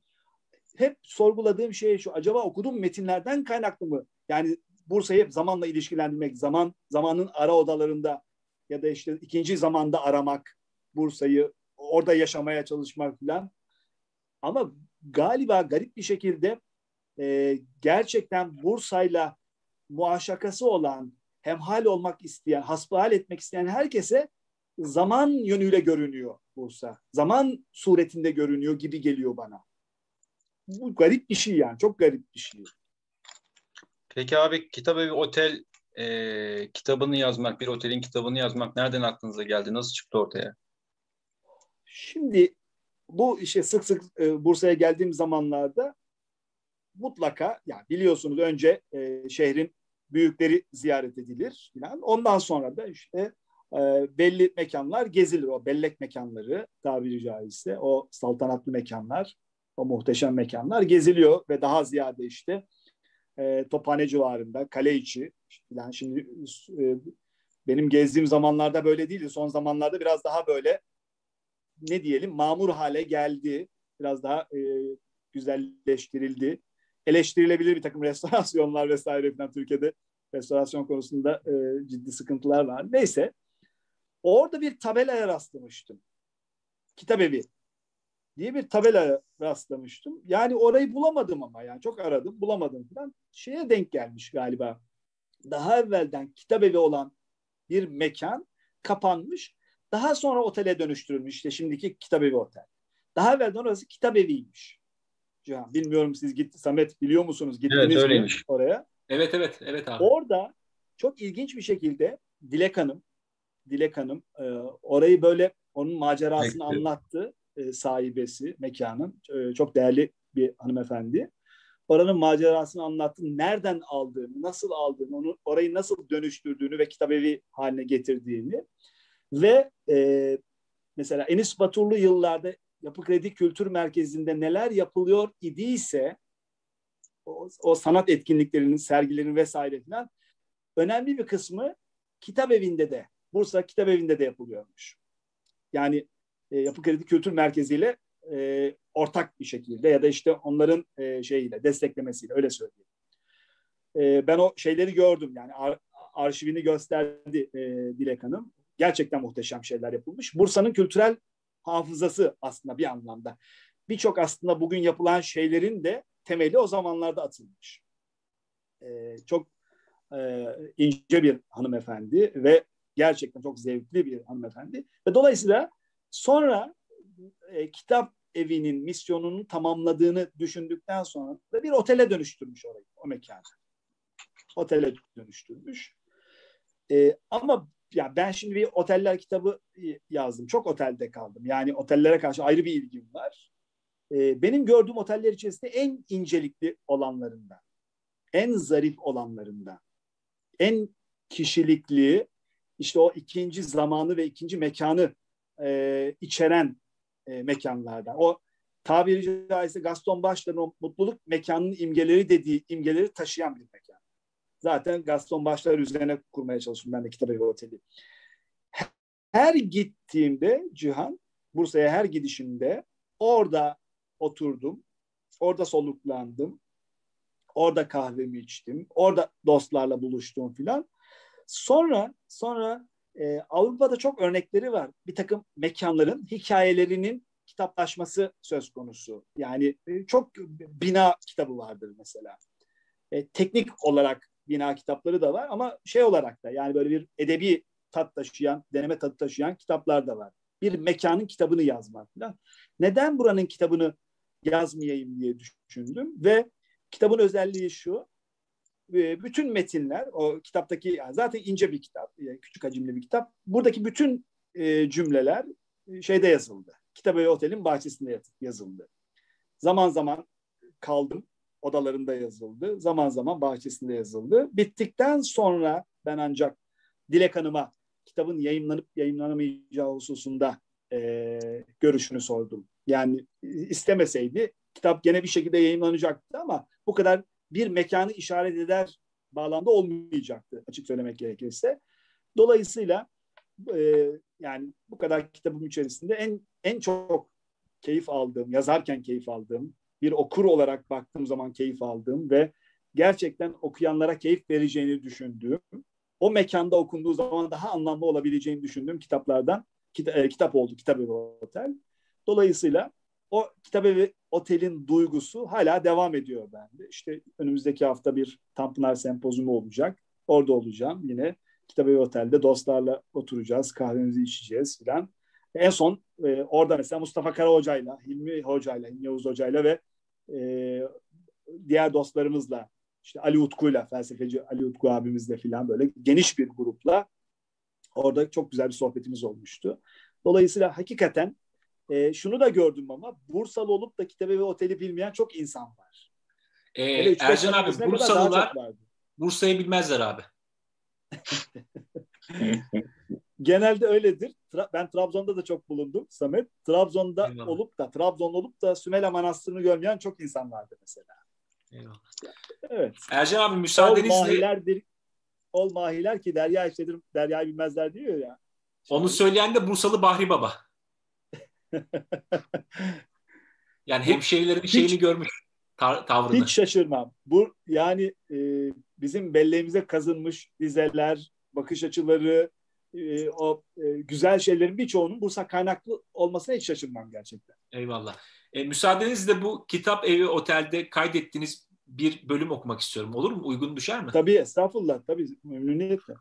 hep sorguladığım şey şu. Acaba okuduğum metinlerden kaynaklı mı? Yani Bursa'yı hep zamanla ilişkilendirmek, zaman zamanın ara odalarında ya da işte ikinci zamanda aramak Bursa'yı, orada yaşamaya çalışmak falan. Ama galiba garip bir şekilde e, gerçekten Bursa'yla muaşakası olan, hemhal olmak isteyen, hasbihal etmek isteyen herkese zaman yönüyle görünüyor Bursa. Zaman suretinde görünüyor gibi geliyor bana. Bu garip bir şey yani. Çok garip bir şey. Peki abi kitap evi otel e, kitabını yazmak, bir otelin kitabını yazmak nereden aklınıza geldi? Nasıl çıktı ortaya? Şimdi bu işe sık sık e, Bursa'ya geldiğim zamanlarda mutlaka yani biliyorsunuz önce e, şehrin büyükleri ziyaret edilir falan. Ondan sonra da işte e, belli mekanlar gezilir. O bellek mekanları tabiri caizse o saltanatlı mekanlar, o muhteşem mekanlar geziliyor ve daha ziyade işte e, Tophane civarında, kale içi falan. Şimdi e, benim gezdiğim zamanlarda böyle değildi. Son zamanlarda biraz daha böyle ne diyelim mamur hale geldi. Biraz daha e, güzelleştirildi. Eleştirilebilir bir takım restorasyonlar vesaire falan Türkiye'de restorasyon konusunda e, ciddi sıkıntılar var. Neyse. Orada bir tabelaya rastlamıştım. Kitap evi diye bir tabela rastlamıştım. Yani orayı bulamadım ama yani çok aradım bulamadım falan. Şeye denk gelmiş galiba. Daha evvelden kitap evi olan bir mekan kapanmış. Daha sonra otele dönüştürülmüş işte şimdiki kitap evi otel. Daha evvelden orası kitap eviymiş. Cihan, bilmiyorum siz gitti Samet biliyor musunuz? Gittiniz evet, öyleymiş. mi oraya? Evet evet evet abi. Orada çok ilginç bir şekilde Dilek Hanım Dilek Hanım e, orayı böyle onun macerasını Peki. anlattı e, sahibesi mekanın. E, çok değerli bir hanımefendi. Oranın macerasını anlattı. Nereden aldığını, nasıl aldığını, onu orayı nasıl dönüştürdüğünü ve kitabevi haline getirdiğini ve e, mesela Enis Baturlu yıllarda Yapı Kredi Kültür Merkezi'nde neler yapılıyor idiyse o, o sanat etkinliklerinin, sergilerinin vesaire falan önemli bir kısmı kitap evinde de, Bursa Kitap Evi'nde de yapılıyormuş. Yani e, Yapı Kredi Kültür Merkezi ile e, ortak bir şekilde ya da işte onların e, şeyiyle, desteklemesiyle öyle söyleyeyim. E, ben o şeyleri gördüm yani ar, arşivini gösterdi e, Dilek Hanım. Gerçekten muhteşem şeyler yapılmış. Bursa'nın kültürel hafızası aslında bir anlamda. Birçok aslında bugün yapılan şeylerin de temeli o zamanlarda atılmış. E, çok e, ince bir hanımefendi ve gerçekten çok zevkli bir hanımefendi. Ve dolayısıyla sonra e, kitap evinin misyonunu tamamladığını düşündükten sonra da bir otele dönüştürmüş orayı, o mekanı. Otele dönüştürmüş. E, ama ya ben şimdi bir oteller kitabı yazdım. Çok otelde kaldım. Yani otellere karşı ayrı bir ilgim var. E, benim gördüğüm oteller içerisinde en incelikli olanlarından, en zarif olanlarından, en kişilikli, işte o ikinci zamanı ve ikinci mekanı e, içeren e, mekanlardan. O tabiri caizse Gaston Başlar'ın o mutluluk mekanının imgeleri dediği imgeleri taşıyan bir mekan. Zaten Gaston Başlar üzerine kurmaya çalıştım ben de kitap evi oteli. Her gittiğimde Cihan, Bursa'ya her gidişimde orada oturdum, orada soluklandım, orada kahvemi içtim, orada dostlarla buluştum filan. Sonra sonra e, Avrupa'da çok örnekleri var. Bir takım mekanların hikayelerinin kitaplaşması söz konusu. Yani e, çok bina kitabı vardır mesela. E, teknik olarak bina kitapları da var ama şey olarak da yani böyle bir edebi tat taşıyan, deneme tadı taşıyan kitaplar da var. Bir mekanın kitabını yazmak. Neden buranın kitabını yazmayayım diye düşündüm ve kitabın özelliği şu bütün metinler o kitaptaki zaten ince bir kitap, yani küçük hacimli bir kitap. Buradaki bütün e, cümleler e, şeyde yazıldı. Kitabı Otel'in bahçesinde yazıldı. Zaman zaman kaldım odalarında yazıldı. Zaman zaman bahçesinde yazıldı. Bittikten sonra ben ancak Dilek Hanım'a kitabın yayınlanıp yayınlanamayacağı hususunda e, görüşünü sordum. Yani istemeseydi kitap gene bir şekilde yayınlanacaktı ama bu kadar bir mekanı işaret eder bağlamda olmayacaktı açık söylemek gerekirse. Dolayısıyla e, yani bu kadar kitabım içerisinde en en çok keyif aldığım, yazarken keyif aldığım, bir okur olarak baktığım zaman keyif aldığım ve gerçekten okuyanlara keyif vereceğini düşündüğüm, o mekanda okunduğu zaman daha anlamlı olabileceğini düşündüğüm kitaplardan kita, e, kitap oldu, Kitap Evi Otel. Dolayısıyla o kitabevi otelin duygusu hala devam ediyor bende. İşte önümüzdeki hafta bir Tanpınar Sempozyumu olacak. Orada olacağım yine. Kitabevi Otel'de dostlarla oturacağız, kahvemizi içeceğiz filan. En son e, orada mesela Mustafa Kara Hoca'yla, Hilmi Hoca'yla, Hilmi Yavuz Hoca'yla ve e, diğer dostlarımızla işte Ali Utku'yla, felsefeci Ali Utku abimizle filan böyle geniş bir grupla orada çok güzel bir sohbetimiz olmuştu. Dolayısıyla hakikaten e, şunu da gördüm ama Bursalı olup da kitabe ve oteli bilmeyen çok insan var. Ee, Ercan abi Bursalılar Bursa'yı bilmezler abi. Genelde öyledir. Tra- ben Trabzon'da da çok bulundum Samet. Trabzon'da Eyvallah. olup da Trabzon olup da Sümela Manastırı'nı görmeyen çok insan vardı mesela. Eyvallah. Evet. Ercan abi müsaadenizle. Ol mahilerdir, ol mahiler ki derya işledir, deryayı bilmezler diyor ya. Onu söyleyen de Bursalı Bahri Baba. yani hemşehrilerin hiç, şeyini görmüş tavrını. Hiç şaşırmam. Bu yani e, bizim belleğimize kazınmış dizeler, bakış açıları, e, o e, güzel şeylerin birçoğunun Bursa kaynaklı olmasına hiç şaşırmam gerçekten. Eyvallah. E, müsaadenizle bu kitap evi otelde kaydettiğiniz bir bölüm okumak istiyorum. Olur mu? Uygun düşer mi? Tabii estağfurullah. Tabii memnuniyetle.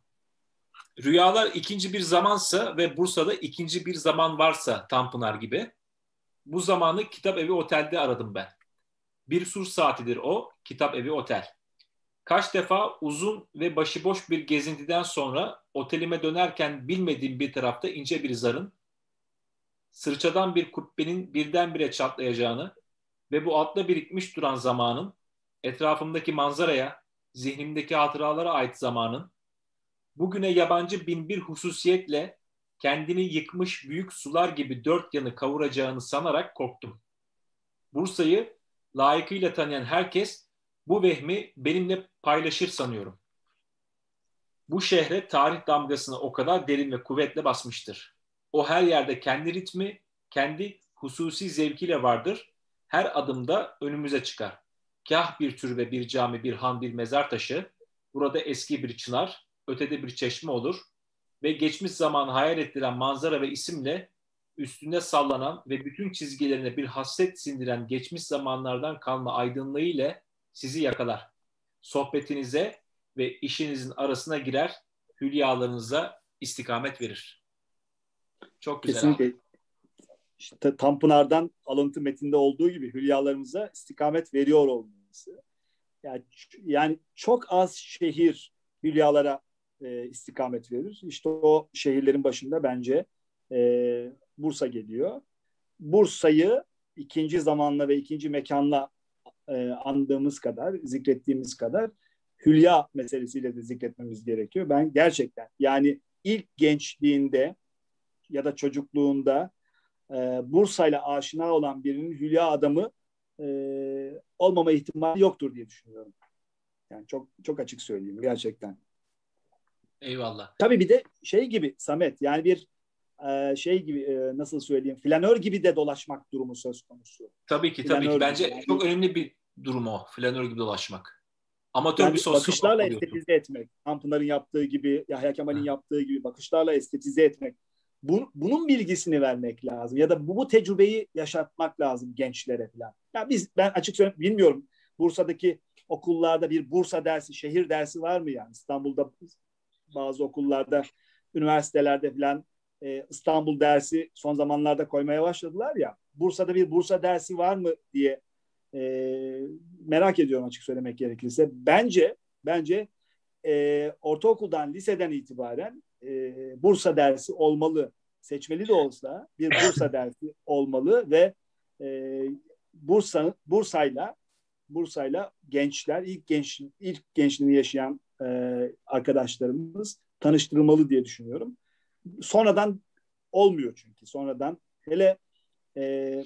Rüyalar ikinci bir zamansa ve Bursa'da ikinci bir zaman varsa Tanpınar gibi. Bu zamanı kitap evi otelde aradım ben. Bir sur saatidir o, kitap evi otel. Kaç defa uzun ve başıboş bir gezintiden sonra otelime dönerken bilmediğim bir tarafta ince bir zarın, sırçadan bir kubbenin birdenbire çatlayacağını ve bu altta birikmiş duran zamanın, etrafımdaki manzaraya, zihnimdeki hatıralara ait zamanın, bugüne yabancı bin bir hususiyetle kendini yıkmış büyük sular gibi dört yanı kavuracağını sanarak korktum. Bursa'yı layıkıyla tanıyan herkes bu vehmi benimle paylaşır sanıyorum. Bu şehre tarih damgasını o kadar derin ve kuvvetle basmıştır. O her yerde kendi ritmi, kendi hususi zevkiyle vardır. Her adımda önümüze çıkar. Kah bir türbe, bir cami, bir han, bir mezar taşı, burada eski bir çınar, ötede bir çeşme olur ve geçmiş zamanı hayal ettiren manzara ve isimle üstünde sallanan ve bütün çizgilerine bir hasret sindiren geçmiş zamanlardan kalma aydınlığı ile sizi yakalar. Sohbetinize ve işinizin arasına girer, hülyalarınıza istikamet verir. Çok güzel. Kesinlikle. Abi. İşte Tanpınar'dan alıntı metinde olduğu gibi hülyalarımıza istikamet veriyor olması. Yani, yani çok az şehir hülyalara e, istikamet verir. İşte o şehirlerin başında bence e, Bursa geliyor. Bursa'yı ikinci zamanla ve ikinci mekanla e, andığımız kadar, zikrettiğimiz kadar hülya meselesiyle de zikretmemiz gerekiyor. Ben gerçekten yani ilk gençliğinde ya da çocukluğunda e, Bursa'yla aşina olan birinin hülya adamı e, olmama ihtimali yoktur diye düşünüyorum. Yani çok çok açık söyleyeyim gerçekten. Eyvallah. Tabii bir de şey gibi Samet yani bir e, şey gibi e, nasıl söyleyeyim flanör gibi de dolaşmak durumu söz konusu. Tabii ki tabii ki. Bence yani. çok önemli bir durum o. Flanör gibi dolaşmak. Amatör yani bir sosyal bakışlarla estetize etmek. Tanpınar'ın yaptığı gibi, Yahya Kemal'in yaptığı gibi bakışlarla estetize etmek. Bu, bunun bilgisini vermek lazım. Ya da bu, bu tecrübeyi yaşatmak lazım gençlere falan. Ya biz ben açık söyleyeyim bilmiyorum. Bursa'daki okullarda bir Bursa dersi, şehir dersi var mı yani? İstanbul'da bazı okullarda, üniversitelerde falan e, İstanbul dersi son zamanlarda koymaya başladılar ya. Bursa'da bir Bursa dersi var mı diye e, merak ediyorum açık söylemek gerekirse. Bence bence e, ortaokuldan, liseden itibaren e, Bursa dersi olmalı. Seçmeli de olsa bir Bursa dersi olmalı ve e, Bursa Bursa'yla Bursa'yla gençler ilk genç ilk gençliğini yaşayan e, arkadaşlarımız tanıştırılmalı diye düşünüyorum. Sonradan olmuyor çünkü. Sonradan hele e,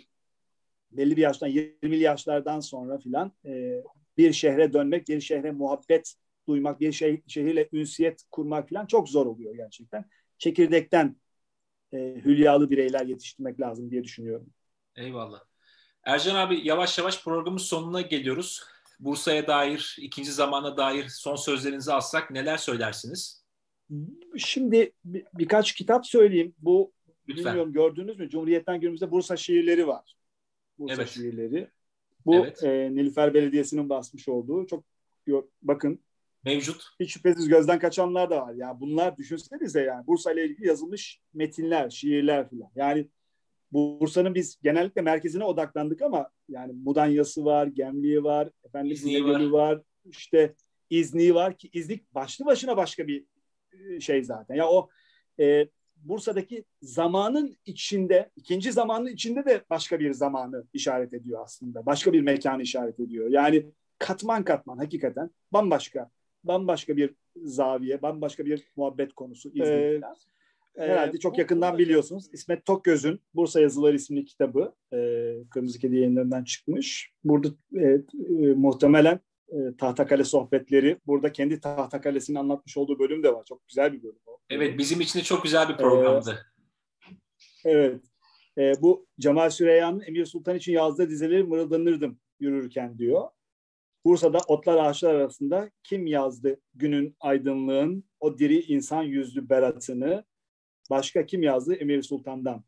belli bir yaştan 20'li yaşlardan sonra filan e, bir şehre dönmek, bir şehre muhabbet duymak, bir şey, şehirle ünsiyet kurmak filan çok zor oluyor gerçekten. Çekirdekten e, hülyalı bireyler yetiştirmek lazım diye düşünüyorum. Eyvallah. Ercan abi yavaş yavaş programın sonuna geliyoruz. Bursa'ya dair, ikinci zamana dair son sözlerinizi alsak neler söylersiniz? Şimdi bir, birkaç kitap söyleyeyim. Bu Lütfen. bilmiyorum gördünüz mü? Cumhuriyet'ten günümüzde Bursa şiirleri var. Bursa evet. şiirleri. Bu evet. e, Nilüfer Belediyesi'nin basmış olduğu çok bakın mevcut. Hiç şüphesiz gözden kaçanlar da var. Yani bunlar düşünsenize yani Bursa ile ilgili yazılmış metinler, şiirler falan. Yani Bursa'nın biz genellikle merkezine odaklandık ama yani Mudanya'sı var, Gemliği var, efendim İzniği var. var, işte İzniği var ki İznik başlı başına başka bir e, şey zaten. Ya o e, Bursa'daki zamanın içinde, ikinci zamanın içinde de başka bir zamanı işaret ediyor aslında. Başka bir mekanı işaret ediyor. Yani katman katman hakikaten bambaşka bambaşka bir zaviye, bambaşka bir muhabbet konusu Ee, herhalde çok yakından biliyorsunuz. İsmet Tokgöz'ün Bursa Yazıları isimli kitabı e, Kırmızı Kedi yayınlarından çıkmış. Burada e, e, muhtemelen e, Tahtakale sohbetleri burada kendi Tahtakalesini anlatmış olduğu bölüm de var. Çok güzel bir bölüm. O. Evet bizim için de çok güzel bir programdı. Ee, evet. E, bu Cemal Süreyya'nın Emir Sultan için yazdığı dizeleri mırıldanırdım yürürken diyor. Bursa'da otlar ağaçlar arasında kim yazdı günün aydınlığın o diri insan yüzlü beratını başka kim yazdı Emir Sultan'dan.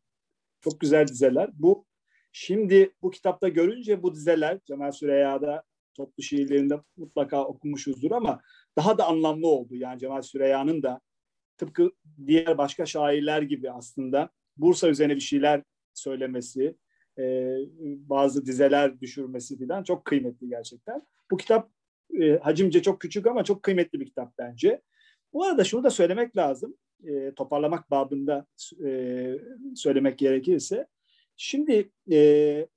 Çok güzel dizeler. Bu şimdi bu kitapta görünce bu dizeler Cemal Süreyya'da toplu şiirlerinde mutlaka okumuşuzdur ama daha da anlamlı oldu. Yani Cemal Süreyya'nın da tıpkı diğer başka şairler gibi aslında Bursa üzerine bir şeyler söylemesi, e, bazı dizeler düşürmesi falan çok kıymetli gerçekten. Bu kitap e, hacimce çok küçük ama çok kıymetli bir kitap bence. Bu arada şunu da söylemek lazım. E, toparlamak babında e, söylemek gerekirse. Şimdi e,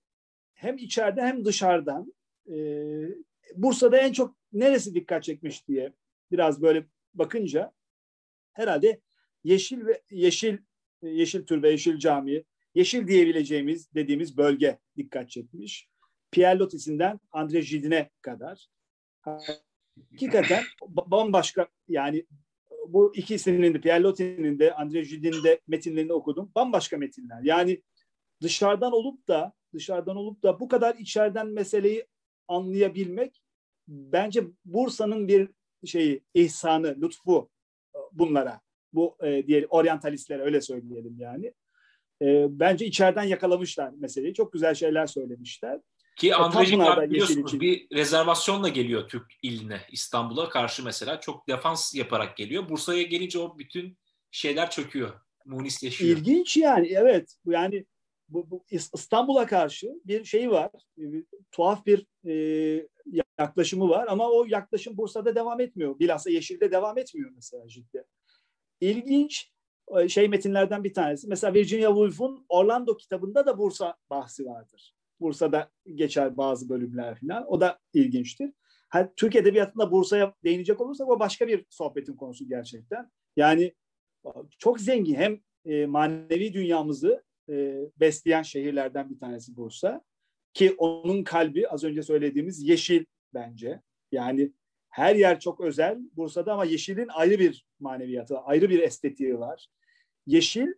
hem içeride hem dışarıdan e, Bursa'da en çok neresi dikkat çekmiş diye biraz böyle bakınca herhalde Yeşil ve Yeşil Yeşil Tür ve Yeşil Cami, Yeşil diyebileceğimiz dediğimiz bölge dikkat çekmiş. Pierre Lotis'inden Andre Gide'ne kadar. Hakikaten bambaşka yani bu ikisinin de Pierre Loti'nin de Andre Gide'nin de metinlerini okudum. Bambaşka metinler. Yani dışarıdan olup da dışarıdan olup da bu kadar içeriden meseleyi anlayabilmek bence Bursa'nın bir şeyi ihsanı, lütfu bunlara. Bu e, diğer oryantalistlere öyle söyleyelim yani. E, bence içeriden yakalamışlar meseleyi. Çok güzel şeyler söylemişler. Ki Andrejik biliyorsunuz bir rezervasyonla geliyor Türk iline İstanbul'a karşı mesela çok defans yaparak geliyor. Bursa'ya gelince o bütün şeyler çöküyor. Munisleşiyor. İlginç yani evet. Yani bu, bu İstanbul'a karşı bir şey var. Bir, tuhaf bir e, yaklaşımı var ama o yaklaşım Bursa'da devam etmiyor. Bilhassa Yeşil'de devam etmiyor mesela ciddi. İlginç şey metinlerden bir tanesi. Mesela Virginia Woolf'un Orlando kitabında da Bursa bahsi vardır. Bursa'da geçer bazı bölümler falan. O da ilginçtir. Ha, Türk Edebiyatı'nda Bursa'ya değinecek olursak o başka bir sohbetin konusu gerçekten. Yani çok zengin hem e, manevi dünyamızı e, besleyen şehirlerden bir tanesi Bursa. Ki onun kalbi az önce söylediğimiz yeşil bence. Yani her yer çok özel Bursa'da ama yeşilin ayrı bir maneviyatı, ayrı bir estetiği var. Yeşil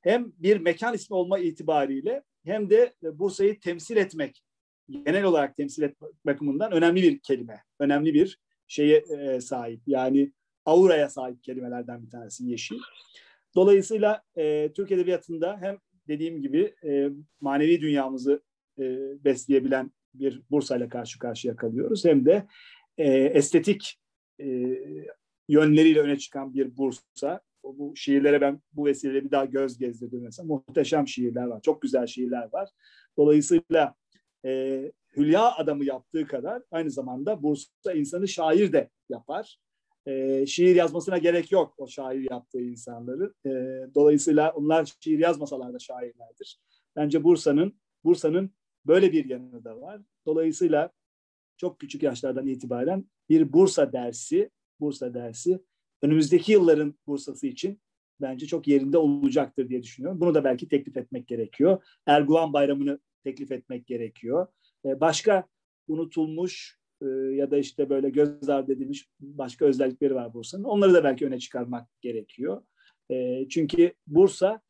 hem bir mekan ismi olma itibariyle hem de Bursa'yı temsil etmek, genel olarak temsil etmek bakımından önemli bir kelime, önemli bir şeye e, sahip. Yani auraya sahip kelimelerden bir tanesi yeşil. Dolayısıyla e, Türk Edebiyatı'nda hem dediğim gibi e, manevi dünyamızı e, besleyebilen bir Bursa ile karşı karşıya kalıyoruz. Hem de e, estetik e, yönleriyle öne çıkan bir Bursa bu şiirlere ben bu vesileyle bir daha göz gezdirdim mesela. Muhteşem şiirler var. Çok güzel şiirler var. Dolayısıyla e, Hülya adamı yaptığı kadar aynı zamanda Bursa insanı şair de yapar. E, şiir yazmasına gerek yok o şair yaptığı insanları. E, dolayısıyla onlar şiir yazmasalar da şairlerdir. Bence Bursa'nın Bursa'nın böyle bir yanı da var. Dolayısıyla çok küçük yaşlardan itibaren bir Bursa dersi, Bursa dersi önümüzdeki yılların Bursa'sı için bence çok yerinde olacaktır diye düşünüyorum. Bunu da belki teklif etmek gerekiyor. Erguvan Bayramı'nı teklif etmek gerekiyor. Ee, başka unutulmuş e, ya da işte böyle göz ardı edilmiş başka özellikleri var Bursa'nın. Onları da belki öne çıkarmak gerekiyor. Ee, çünkü Bursa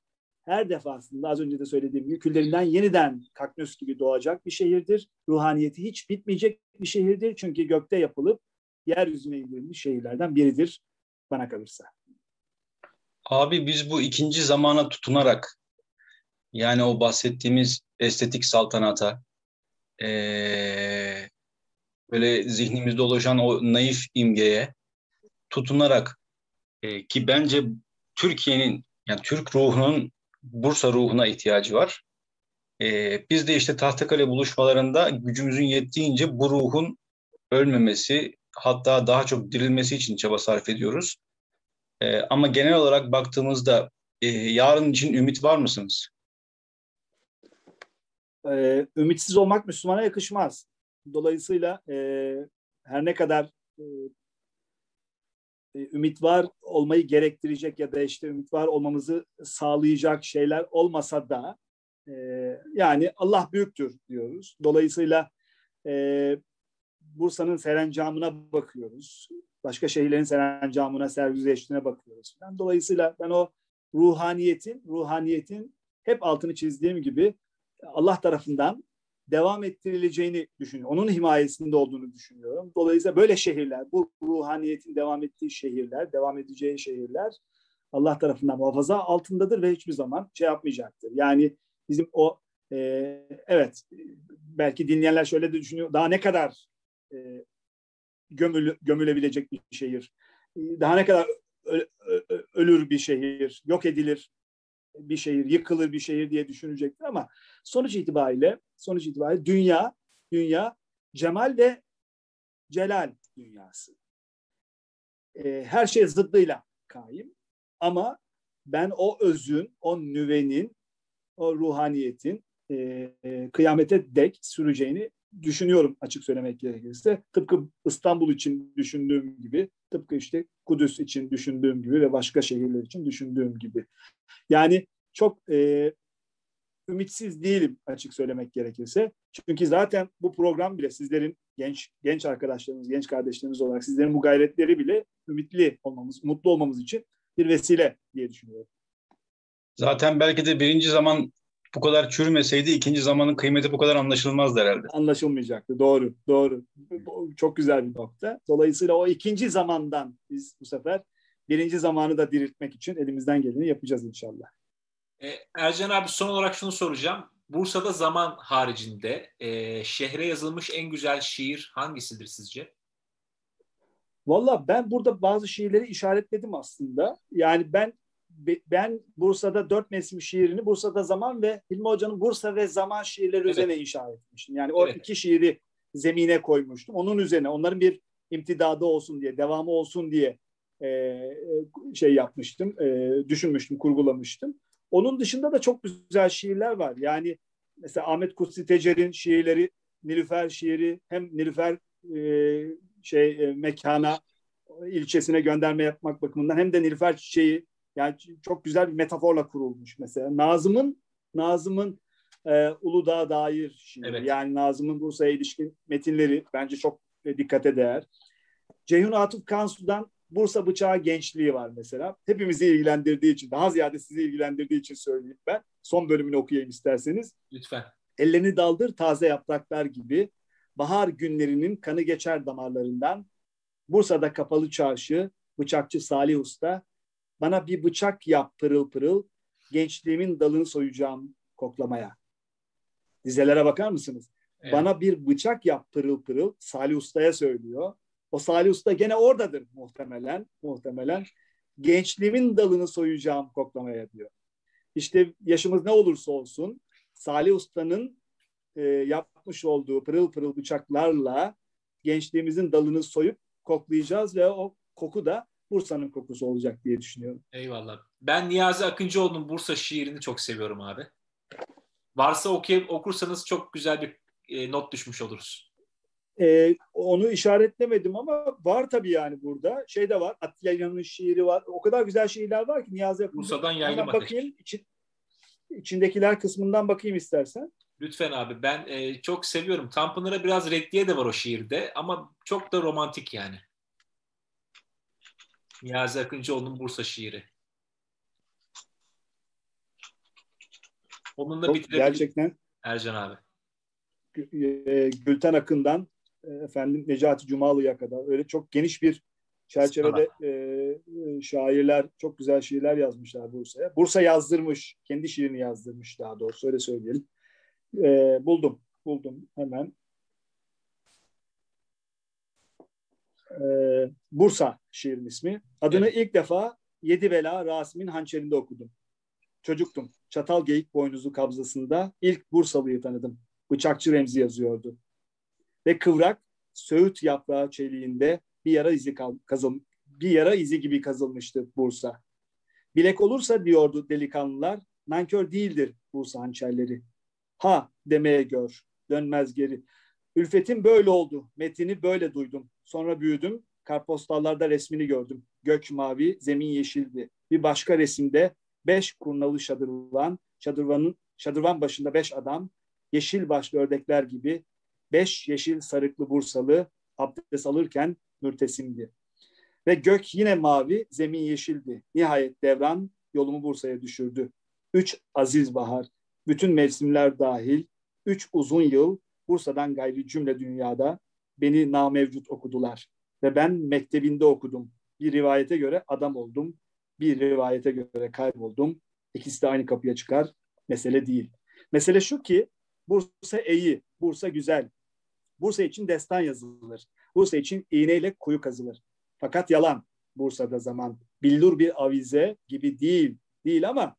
her defasında az önce de söylediğim gibi küllerinden yeniden kaknös gibi doğacak bir şehirdir. Ruhaniyeti hiç bitmeyecek bir şehirdir. Çünkü gökte yapılıp yeryüzüne indirilmiş şehirlerden biridir bana kalırsa. Abi biz bu ikinci zamana tutunarak yani o bahsettiğimiz estetik saltanata e, böyle zihnimizde oluşan o naif imgeye tutunarak e, ki bence Türkiye'nin yani Türk ruhunun Bursa ruhuna ihtiyacı var. E, biz de işte Tahtakale buluşmalarında gücümüzün yettiğince bu ruhun ölmemesi hatta daha çok dirilmesi için çaba sarf ediyoruz. E, ama genel olarak baktığımızda e, yarın için ümit var mısınız? Ee, ümitsiz olmak Müslümana yakışmaz. Dolayısıyla e, her ne kadar e, e, ümit var olmayı gerektirecek ya da işte ümit var olmamızı sağlayacak şeyler olmasa da e, yani Allah büyüktür diyoruz. Dolayısıyla e, Bursa'nın serencamına bakıyoruz. Başka şehirlerin serencamına, sergüzeştiğine bakıyoruz. Yani dolayısıyla ben o ruhaniyetin, ruhaniyetin hep altını çizdiğim gibi Allah tarafından devam ettirileceğini düşünüyorum. Onun himayesinde olduğunu düşünüyorum. Dolayısıyla böyle şehirler, bu ruhaniyetin devam ettiği şehirler, devam edeceği şehirler Allah tarafından muhafaza altındadır ve hiçbir zaman şey yapmayacaktır. Yani bizim o e, evet belki dinleyenler şöyle de düşünüyor. Daha ne kadar e, gömül, gömülebilecek bir şehir? Daha ne kadar ölür bir şehir, yok edilir bir şehir, yıkılır bir şehir diye düşünecektir ama sonuç itibariyle sonuç itibariyle dünya dünya cemal ve celal dünyası. E, her şey zıddıyla kaim ama ben o özün, o nüvenin, o ruhaniyetin e, e, kıyamete dek süreceğini düşünüyorum açık söylemek gerekirse. Tıpkı İstanbul için düşündüğüm gibi, tıpkı işte Kudüs için düşündüğüm gibi ve başka şehirler için düşündüğüm gibi. Yani çok e, ümitsiz değilim açık söylemek gerekirse. Çünkü zaten bu program bile sizlerin genç genç arkadaşlarımız, genç kardeşlerimiz olarak sizlerin bu gayretleri bile ümitli olmamız, mutlu olmamız için bir vesile diye düşünüyorum. Zaten belki de birinci zaman bu kadar çürümeseydi ikinci zamanın kıymeti bu kadar anlaşılmazdı herhalde. Anlaşılmayacaktı. Doğru, doğru. Çok güzel bir nokta. Dolayısıyla o ikinci zamandan biz bu sefer birinci zamanı da diriltmek için elimizden geleni yapacağız inşallah. E, Ercan abi son olarak şunu soracağım. Bursa'da zaman haricinde e, şehre yazılmış en güzel şiir hangisidir sizce? Valla ben burada bazı şiirleri işaretledim aslında. Yani ben ben Bursa'da dört mevsim şiirini Bursa'da zaman ve Hilmi Hoca'nın Bursa ve zaman şiirleri evet. üzerine inşa etmiştim. Yani o evet. iki şiiri zemine koymuştum. Onun üzerine onların bir imtidadı olsun diye, devamı olsun diye e, şey yapmıştım, e, düşünmüştüm, kurgulamıştım. Onun dışında da çok güzel şiirler var. Yani mesela Ahmet Kutsi Tecer'in şiirleri, Nilüfer şiiri hem Nilüfer e, şey e, mekana ilçesine gönderme yapmak bakımından hem de Nilüfer çiçeği yani çok güzel bir metaforla kurulmuş mesela. Nazım'ın Nazım'ın e, Uludağ'a dair şiiri. Evet. Yani Nazım'ın Bursa'ya ilişkin metinleri bence çok e, dikkate değer. Ceyhun Atıf Kansu'dan Bursa Bıçağı Gençliği var mesela. Hepimizi ilgilendirdiği için, daha ziyade sizi ilgilendirdiği için söyleyeyim ben. Son bölümünü okuyayım isterseniz. Lütfen. Ellerini daldır taze yapraklar gibi. Bahar günlerinin kanı geçer damarlarından. Bursa'da kapalı çarşı, bıçakçı Salih Usta. Bana bir bıçak yap pırıl pırıl. Gençliğimin dalını soyacağım koklamaya. Dizelere bakar mısınız? Evet. Bana bir bıçak yap pırıl pırıl. Salih Usta'ya söylüyor. O Salih Usta gene oradadır muhtemelen. Muhtemelen. Gençliğimin dalını soyacağım koklamaya diyor. İşte yaşımız ne olursa olsun Salih Usta'nın e, yapmış olduğu pırıl pırıl bıçaklarla gençliğimizin dalını soyup koklayacağız ve o koku da Bursa'nın kokusu olacak diye düşünüyorum. Eyvallah. Ben Niyazi Akıncıoğlu'nun Bursa şiirini çok seviyorum abi. Varsa okuyup, okursanız çok güzel bir e, not düşmüş oluruz. E, onu işaretlemedim ama var tabii yani burada. Şey de var. Atilla'nın şiiri var. O kadar güzel şiirler var ki Niyazi Akıncı. Bursa'dan yaylım bakayım. İçin, içindekiler kısmından bakayım istersen. Lütfen abi. Ben e, çok seviyorum. Tanpınar'a biraz reddiye de var o şiirde ama çok da romantik yani. Niyazi Akıncıoğlu'nun Bursa şiiri. Onunla bitirebiliriz. Gerçekten. Ercan abi. E, Gülten Akın'dan e, efendim Necati Cumalı'ya kadar öyle çok geniş bir çerçevede e, e, şairler çok güzel şiirler yazmışlar Bursa'ya. Bursa yazdırmış, kendi şiirini yazdırmış daha doğrusu öyle söyleyelim. E, buldum. buldum hemen. Ee, Bursa şiirin ismi. Adını evet. ilk defa Yedi Bela Rasim'in hançerinde okudum. Çocuktum. Çatal geyik boynuzu kabzasında ilk Bursalı'yı tanıdım. Bıçakçı Remzi yazıyordu. Ve kıvrak söğüt yaprağı çeliğinde bir yara izi kazıl bir yara izi gibi kazılmıştı Bursa. Bilek olursa diyordu delikanlılar, nankör değildir Bursa hançerleri. Ha demeye gör, dönmez geri. Ülfetim böyle oldu, metini böyle duydum. Sonra büyüdüm, kartpostallarda resmini gördüm. Gök mavi, zemin yeşildi. Bir başka resimde beş kurnalı şadırvan, şadırvanın, şadırvan başında beş adam, yeşil başlı ördekler gibi beş yeşil sarıklı Bursalı abdest alırken mürtesimdi. Ve gök yine mavi, zemin yeşildi. Nihayet devran yolumu Bursa'ya düşürdü. Üç aziz bahar, bütün mevsimler dahil, üç uzun yıl Bursa'dan gayri cümle dünyada beni namevcut okudular. Ve ben mektebinde okudum. Bir rivayete göre adam oldum, bir rivayete göre kayboldum. İkisi de aynı kapıya çıkar. Mesele değil. Mesele şu ki Bursa iyi, Bursa güzel. Bursa için destan yazılır. Bursa için iğneyle kuyu kazılır. Fakat yalan Bursa'da zaman. Billur bir avize gibi değil. Değil ama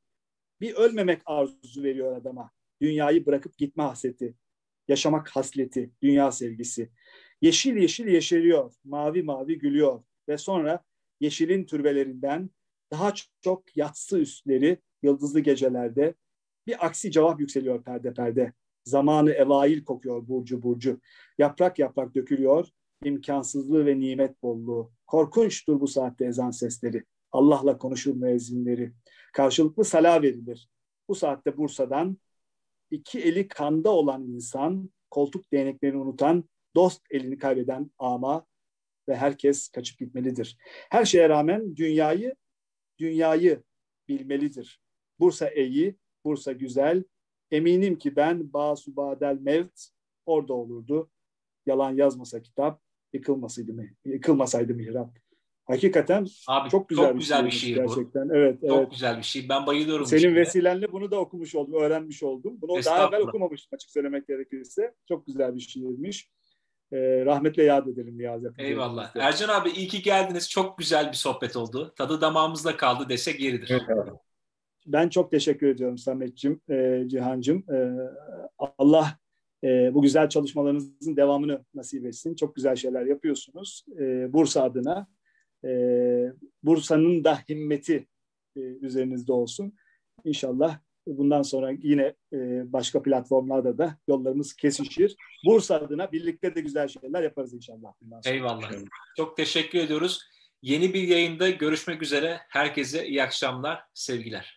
bir ölmemek arzusu veriyor adama. Dünyayı bırakıp gitme hasreti. Yaşamak hasleti, dünya sevgisi. Yeşil yeşil yeşeriyor, mavi mavi gülüyor ve sonra yeşilin türbelerinden daha çok yatsı üstleri yıldızlı gecelerde bir aksi cevap yükseliyor perde perde. Zamanı evail kokuyor burcu burcu. Yaprak yaprak dökülüyor. imkansızlığı ve nimet bolluğu. Korkunçtur bu saatte ezan sesleri. Allah'la konuşur müezzinleri. Karşılıklı sala verilir. Bu saatte Bursa'dan iki eli kanda olan insan, koltuk değneklerini unutan, dost elini kaybeden ama ve herkes kaçıp gitmelidir. Her şeye rağmen dünyayı dünyayı bilmelidir. Bursa iyi, Bursa güzel. Eminim ki ben Basubadel Mevt orada olurdu. Yalan yazmasa kitap, yıkılmasaydı mı? Yıkılmasaydı mihrap. Hakikaten Abi, çok güzel, çok bir, güzel bir şiir gerçekten. Bu. Evet, çok evet. güzel bir şiir. Ben bayılıyorum. Senin vesilenle bunu da okumuş oldum, öğrenmiş oldum. Bunu daha evvel okumamıştım açık söylemek gerekirse. Çok güzel bir şiirmiş. Ee, rahmetle yad edelim Niyazi. Eyvallah. Ercan abi iyi ki geldiniz. Çok güzel bir sohbet oldu. Tadı damağımızda kaldı desek yeridir. Evet, ben çok teşekkür ediyorum Samet'ciğim, e, Cihan'cığım. E, Allah e, bu güzel çalışmalarınızın devamını nasip etsin. Çok güzel şeyler yapıyorsunuz. E, Bursa adına. E, Bursa'nın da himmeti e, üzerinizde olsun. İnşallah bundan sonra yine e, başka platformlarda da yollarımız kesişir. Bursa adına birlikte de güzel şeyler yaparız inşallah. Bundan sonra. Eyvallah. Çok teşekkür ediyoruz. Yeni bir yayında görüşmek üzere. Herkese iyi akşamlar, sevgiler.